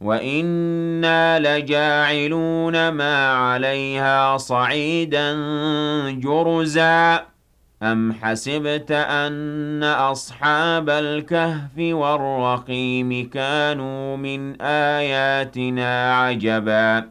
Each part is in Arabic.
وَإِنَّا لَجَاعِلُونَ مَا عَلَيْهَا صَعِيدًا جُرُزًا أَمْ حَسِبْتَ أَنَّ أَصْحَابَ الْكَهْفِ وَالرَّقِيمِ كَانُوا مِنْ آيَاتِنَا عَجَبًا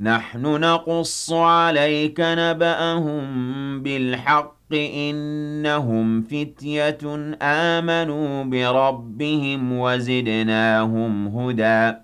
نَحْنُ نَقُصُّ عَلَيْكَ نَبَأَهُم بِالْحَقِّ ۚ إِنَّهُمْ فِتْيَةٌ آمَنُوا بِرَبِّهِمْ وَزِدْنَاهُمْ هُدًى.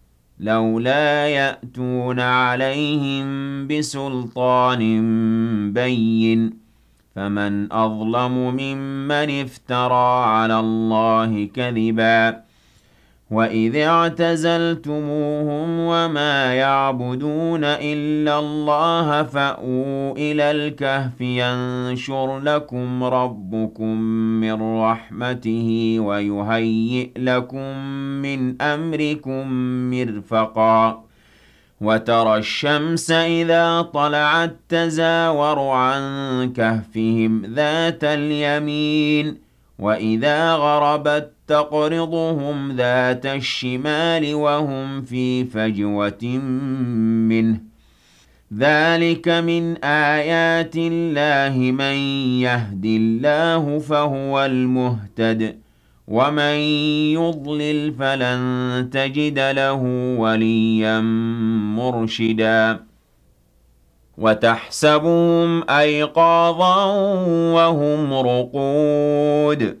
لولا يأتون عليهم بسلطان بين فمن أظلم ممن افترى على الله كذبا وَإِذِ اعْتَزَلْتُمُوهُمْ وَمَا يَعْبُدُونَ إِلَّا اللَّهَ فَأْوُوا إِلَى الْكَهْفِ يَنشُرْ لَكُمْ رَبُّكُم مِّن رَّحْمَتِهِ وَيُهَيِّئْ لَكُم مِّنْ أَمْرِكُم مِّرْفَقًا وَتَرَى الشَّمْسَ إِذَا طَلَعَت تَّزَاوَرُ عَن كَهْفِهِمْ ذَاتَ الْيَمِينِ وَإِذَا غَرَبَت تَّقْرِضُهُمْ ذَاتَ الشِّمَالِ وَهُمْ فِي فَجْوَةٍ مِّنْهُ ۚ. ذَٰلِكَ مِنْ آيَاتِ اللَّهِ ۚ مَن يَهْدِ اللَّهُ فَهُوَ الْمُهْتَدِ ۖ وَمَن يُضْلِلْ فَلَن تَجِدَ لَهُ وَلِيًّا مُّرْشِدًا. وَتَحْسَبُهُمْ أَيْقَاظًا وَهُمْ رُقُودٌ.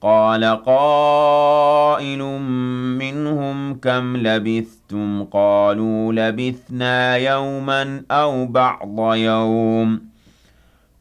قَالَ قَائِلٌ مِّنْهُمْ كَمْ لَبِثْتُمْ ۖ؟ قَالُوا لَبِثْنَا يَوْمًا أَوْ بَعْضَ يَوْمٍ.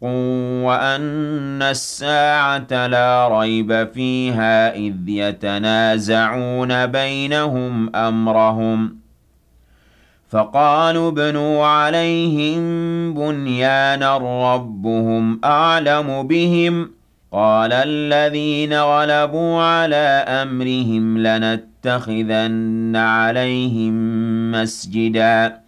وأن الساعة لا ريب فيها إذ يتنازعون بينهم أمرهم. فقالوا ابنوا عليهم بنيانا ربهم أعلم بهم. قال الذين غلبوا على أمرهم لنتخذن عليهم مسجداً.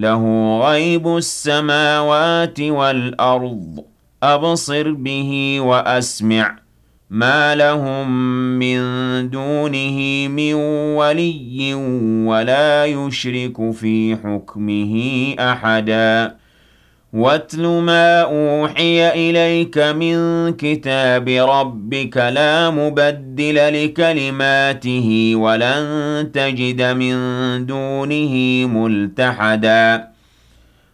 له غيب السماوات والأرض. أبصر به وأسمع. ما لهم من دونه من ولي ولا يشرك في حكمه أحدا. واتل ما أوحي إليك من كتاب ربك لا مبدل لكلماته ولن تجد من دونه ملتحدا.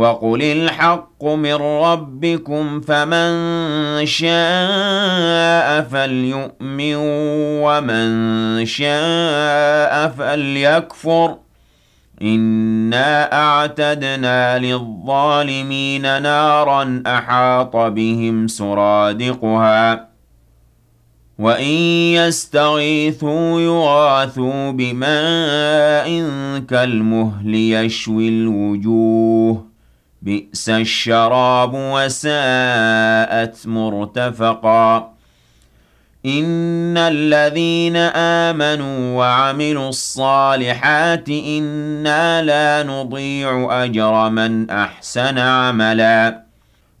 وقل الحق من ربكم فمن شاء فليؤمن ومن شاء فليكفر إنا أعتدنا للظالمين نارا أحاط بهم سرادقها وإن يستغيثوا يغاثوا بماء كالمهل يشوي الوجوه بئس الشراب وساءت مرتفقا. إن الذين آمنوا وعملوا الصالحات إنا لا نضيع أجر من أحسن عملاً.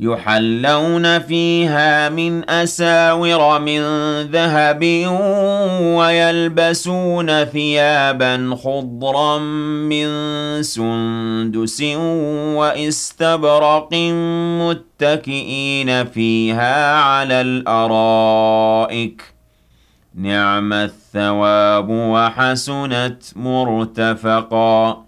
يحلون فيها من أساور من ذهب ويلبسون ثيابا خضرا من سندس وإستبرق متكئين فيها على الأرائك. نعم الثواب وحسنت مرتفقا.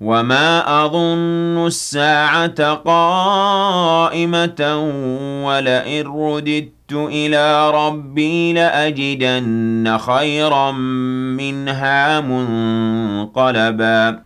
وما أظن الساعة قائمة ولئن رددت إلى ربي لأجدن خيرا منها منقلبا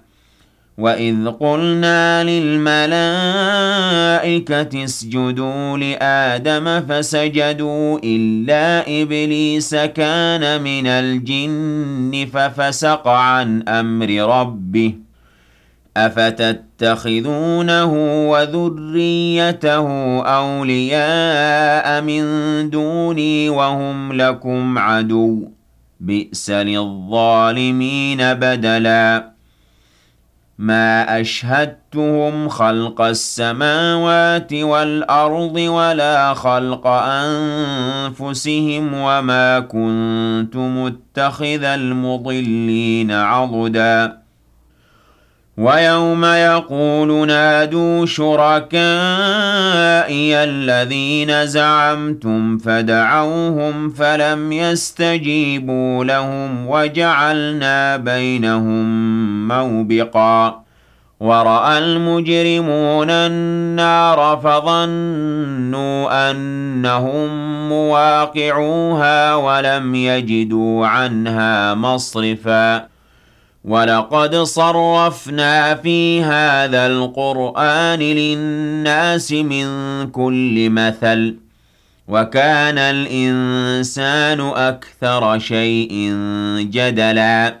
وَإِذْ قُلْنَا لِلْمَلَائِكَةِ اسْجُدُوا لِآدَمَ فَسَجَدُوا إِلَّا إِبْلِيسَ كَانَ مِنَ الْجِنِّ فَفَسَقَ عَنْ أَمْرِ رَبِّهِ أَفَتَتَّخِذُونَهُ وَذُرِّيَّتَهُ أَوْلِيَاءَ مِن دُونِي وَهُمْ لَكُمْ عَدُوٌّ ۚ بِئْسَ لِلظَّالِمِينَ بَدَلًا مَا أَشْهَدتُّهُمْ خَلْقَ السَّمَاوَاتِ وَالْأَرْضِ وَلَا خَلْقَ أَنفُسِهِمْ وَمَا كُنتُ مُتَّخِذَ الْمُضِلِّينَ عَضُدًا. وَيَوْمَ يَقُولُ نَادُوا شُرَكَائِيَ الَّذِينَ زَعَمْتُمْ فَدَعَوْهُمْ فَلَمْ يَسْتَجِيبُوا لَهُمْ وَجَعَلْنَا بَيْنَهُم مَّوْبِقًا وَرَأَى الْمُجْرِمُونَ النَّارَ فَظَنُّوا أَنَّهُم مُّوَاقِعُوهَا وَلَمْ يَجِدُوا عَنْهَا مَصْرِفًا وَلَقَدْ صَرَّفْنَا فِي هَٰذَا الْقُرْآنِ لِلنَّاسِ مِن كُلِّ مَثَلٍ ۚ وَكَانَ الْإِنسَانُ أَكْثَرَ شَيْءٍ جَدَلًا.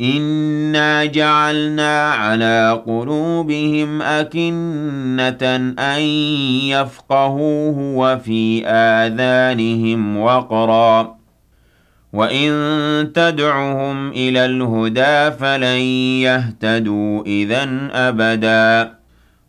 إِنَّا جَعَلْنَا عَلَىٰ قُلُوبِهِمْ أَكِنَّةً أَن يَفْقَهُوهُ وَفِي آذَانِهِمْ وَقْرًا ۚ وَإِن تَدْعُهُمْ إِلَى الْهُدَىٰ فَلَن يَهْتَدُوا إِذًا أَبَدًا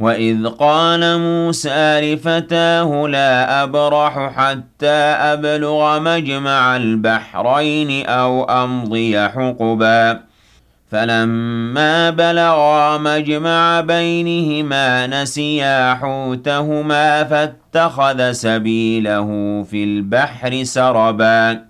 وَإِذْ قَالَ مُوسَىٰ لِفَتَاهُ لَا أَبْرَحُ حَتَّىٰ أَبْلُغَ مَجْمَعَ الْبَحْرَيْنِ أَوْ أَمْضِيَ حُقُبًا فَلَمَّا بَلَغَا مَجْمَعَ بَيْنِهِمَا نَسِيَا حُوتَهُمَا فَاتَّخَذَ سَبِيلَهُ فِي الْبَحْرِ سَرَبًا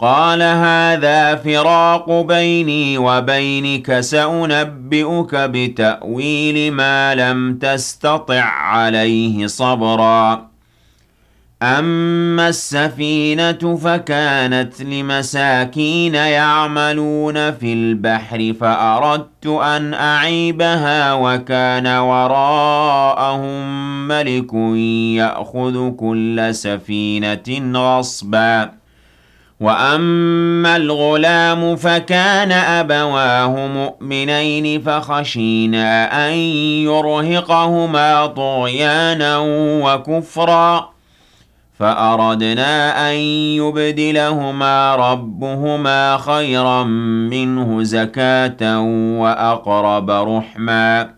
قال هذا فراق بيني وبينك سأنبئك بتأويل ما لم تستطع عليه صبرا. أما السفينة فكانت لمساكين يعملون في البحر فأردت أن أعيبها وكان وراءهم ملك يأخذ كل سفينة غصباً. وأما الغلام فكان أبواه مؤمنين فخشينا أن يرهقهما طغيانا وكفرا فأردنا أن يبدلهما ربهما خيرا منه زكاة وأقرب رحمًا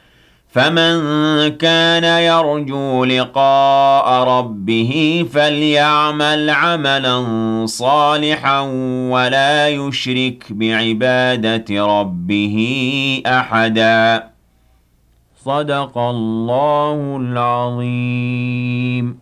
فَمَن كَانَ يَرْجُو لِقَاءَ رَبِّهِ فَلْيَعْمَلْ عَمَلًا صَالِحًا وَلَا يُشْرِكْ بِعِبَادَةِ رَبِّهِ أَحَدًا. صدق الله العظيم.